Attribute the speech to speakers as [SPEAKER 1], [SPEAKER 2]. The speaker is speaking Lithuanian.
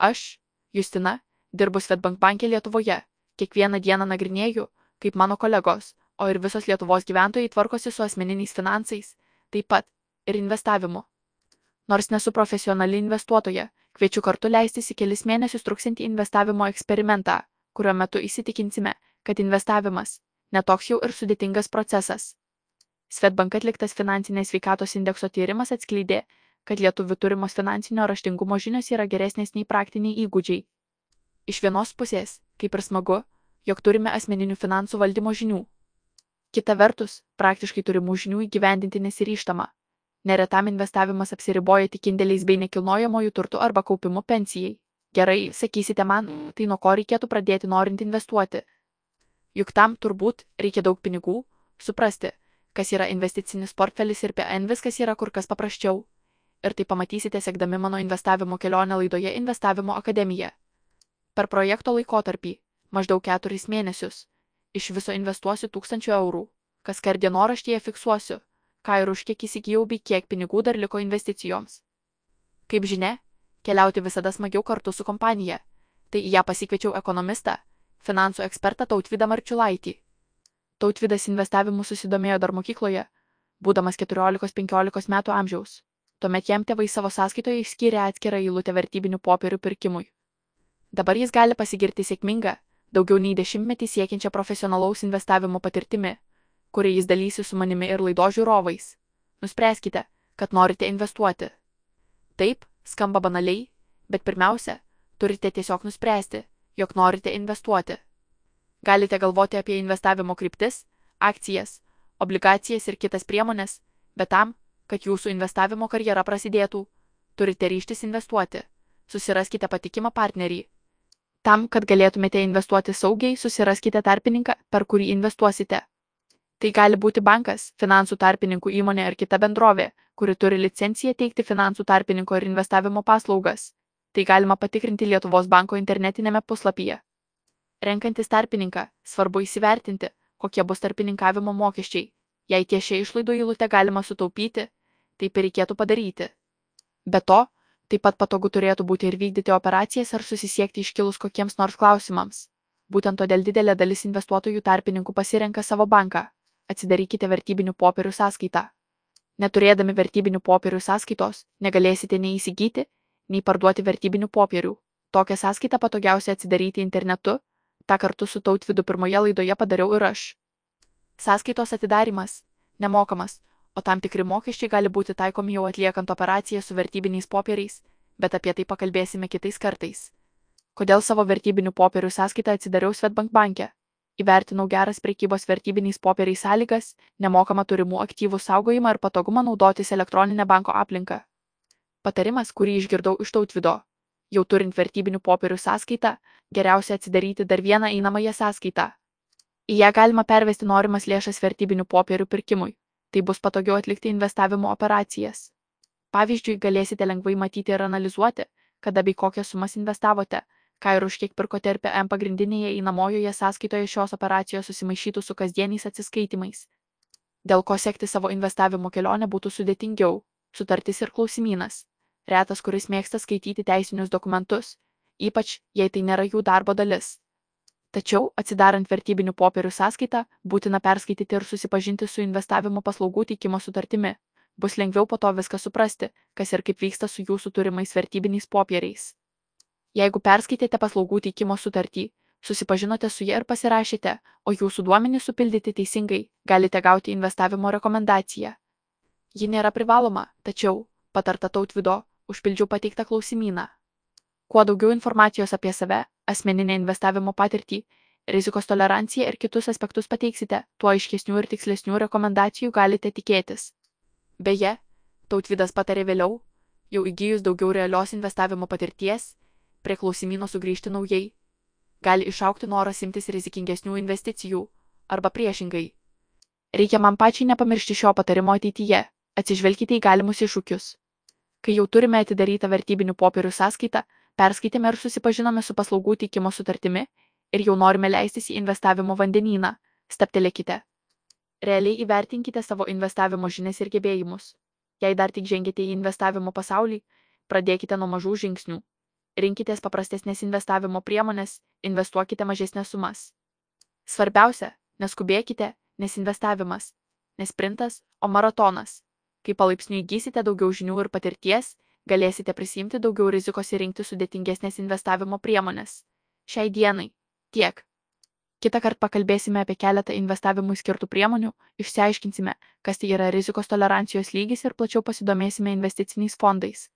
[SPEAKER 1] Aš, Justina, dirbu Svetbank bankė Lietuvoje. Kiekvieną dieną nagrinėju, kaip mano kolegos, o ir visos Lietuvos gyventojai tvarkosi su asmeniniais finansais, taip pat ir investavimu. Nors nesu profesionali investuotoja, kviečiu kartu leistis į kelis mėnesius truksintį investavimo eksperimentą, kurio metu įsitikinsime, kad investavimas netoks jau ir sudėtingas procesas. Svetbank atliktas finansinės veikatos indekso tyrimas atskleidė, kad lietuvių turimos finansinio raštingumo žinios yra geresnės nei praktiniai įgūdžiai. Iš vienos pusės, kaip ir smagu, jog turime asmeninių finansų valdymo žinių. Kita vertus, praktiškai turimų žinių įgyvendinti nesiryštama. Neretam investavimas apsiriboja tik indėliais bei nekilnojamojų turtų arba kaupimu pensijai. Gerai, sakysite man, tai nuo ko reikėtų pradėti norint investuoti. Juk tam turbūt reikia daug pinigų, suprasti, kas yra investicinis portfelis ir PN viskas yra kur kas paprasčiau. Ir tai pamatysite sekdami mano investavimo kelionę laidoje Investavimo akademija. Per projekto laikotarpį, maždaug keturis mėnesius, iš viso investuosiu tūkstančių eurų, kas kart dienoraštyje fiksuosiu, ką ir už kiek įsigijau bei kiek pinigų dar liko investicijoms. Kaip žinia, keliauti visada smagiau kartu su kompanija, tai į ją pasikviečiau ekonomistą, finansų ekspertą Tautvydą Marčiulaitį. Tautvydas investavimu susidomėjo dar mokykloje, būdamas 14-15 metų amžiaus. Tuomet jam tėvai savo sąskaitoje išskyrė atskirą eilutę vertybinių popierių pirkimui. Dabar jis gali pasigirti sėkmingą, daugiau nei dešimtmetį siekiančią profesionalaus investavimo patirtimi, kurį jis dalysi su manimi ir laido žiūrovais. Nuspręskite, kad norite investuoti. Taip, skamba banaliai, bet pirmiausia, turite tiesiog nuspręsti, jog norite investuoti. Galite galvoti apie investavimo kryptis, akcijas, obligacijas ir kitas priemonės, bet tam, kad jūsų investavimo karjera prasidėtų, turite ryštis investuoti. Susiraskite patikimą partnerį. Tam, kad galėtumėte investuoti saugiai, susiraskite tarpininką, per kurį investuosite. Tai gali būti bankas, finansų tarpininkų įmonė ar kita bendrovė, kuri turi licenciją teikti finansų tarpininko ir investavimo paslaugas. Tai galima patikrinti Lietuvos banko internetinėme puslapyje. Renkantis tarpininką, svarbu įsivertinti, kokie bus tarpininkavimo mokesčiai. Jei ties šią išlaidų eilutę galima sutaupyti, taip ir reikėtų padaryti. Be to, taip pat patogu turėtų būti ir vykdyti operacijas ar susisiekti iškilus kokiems nors klausimams. Būtent todėl didelė dalis investuotojų tarpininkų pasirenka savo banką. Atsidarykite vertybinių popierių sąskaitą. Neturėdami vertybinių popierių sąskaitos, negalėsite nei įsigyti, nei parduoti vertybinių popierių. Tokią sąskaitą patogiausia atsidaryti internetu tą kartu su tautvidu pirmoje laidoje padariau ir aš. Sąskaitos atidarimas - nemokamas, o tam tikri mokesčiai gali būti taikomi jau atliekant operaciją su vertybiniais popieriais, bet apie tai pakalbėsime kitais kartais. Kodėl savo vertybinių popierių sąskaitą atsidariau Svetbank banke? Įvertinau geras prekybos vertybiniais popieriais sąlygas, nemokamą turimų aktyvų saugojimą ir patogumą naudotis elektroninę banko aplinką. Patarimas, kurį išgirdau iš tautvido jau turint vertybinių popierių sąskaitą, geriausia atsidaryti dar vieną einamąją sąskaitą. Į ją galima pervesti norimas lėšas vertybinių popierių pirkimui. Tai bus patogiau atlikti investavimo operacijas. Pavyzdžiui, galėsite lengvai matyti ir analizuoti, kada bei kokias sumas investavote, ką ir už kiek pirkote ir PM pagrindinėje įnamojoje sąskaitoje šios operacijos susimaišytų su kasdieniais atsiskaitimais. Dėl ko sekti savo investavimo kelionę būtų sudėtingiau - sutartis ir klausimynas retas kuris mėgsta skaityti teisinius dokumentus, ypač jei tai nėra jų darbo dalis. Tačiau, atsidarant vertybinių popierių sąskaitą, būtina perskaityti ir susipažinti su investavimo paslaugų teikimo sutartimi. Bus lengviau po to viską suprasti, kas ir kaip vyksta su jūsų turimais vertybiniais popieriais. Jeigu perskaitėte paslaugų teikimo sutartį, susipažinote su ja ir pasirašėte, o jūsų duomenys supildyti teisingai, galite gauti investavimo rekomendaciją. Ji nėra privaloma, tačiau, patarta tautvido, užpildžiau pateiktą klausimyną. Kuo daugiau informacijos apie save, asmeninę investavimo patirtį, rizikos toleranciją ir kitus aspektus pateiksite, tuo aiškesnių ir tikslesnių rekomendacijų galite tikėtis. Beje, tautvidas patarė vėliau, jau įgyjus daugiau realios investavimo patirties, prie klausimyno sugrįžti naujai. Gali išaukti noras imtis rizikingesnių investicijų, arba priešingai. Reikia man pačiai nepamiršti šio patarimo ateityje, atsižvelkite į galimus iššūkius. Kai jau turime atidarytą vertybinių popierių sąskaitą, perskaitėme ir susipažinome su paslaugų teikimo sutartimi ir jau norime leistis į investavimo vandenyną, staptelėkite. Realiai įvertinkite savo investavimo žinias ir gebėjimus. Jei dar tik žengėte į investavimo pasaulį, pradėkite nuo mažų žingsnių. rinkitės paprastesnės investavimo priemonės, investuokite mažesnės sumas. Svarbiausia, neskubėkite, nes investavimas - ne sprintas, o maratonas. Kai palaipsniui įgysite daugiau žinių ir patirties, galėsite prisimti daugiau rizikos ir rinkti sudėtingesnės investavimo priemonės. Šiai dienai tiek. Kita kart pakalbėsime apie keletą investavimui skirtų priemonių, išsiaiškinsime, kas tai yra rizikos tolerancijos lygis ir plačiau pasidomėsime investiciniais fondais.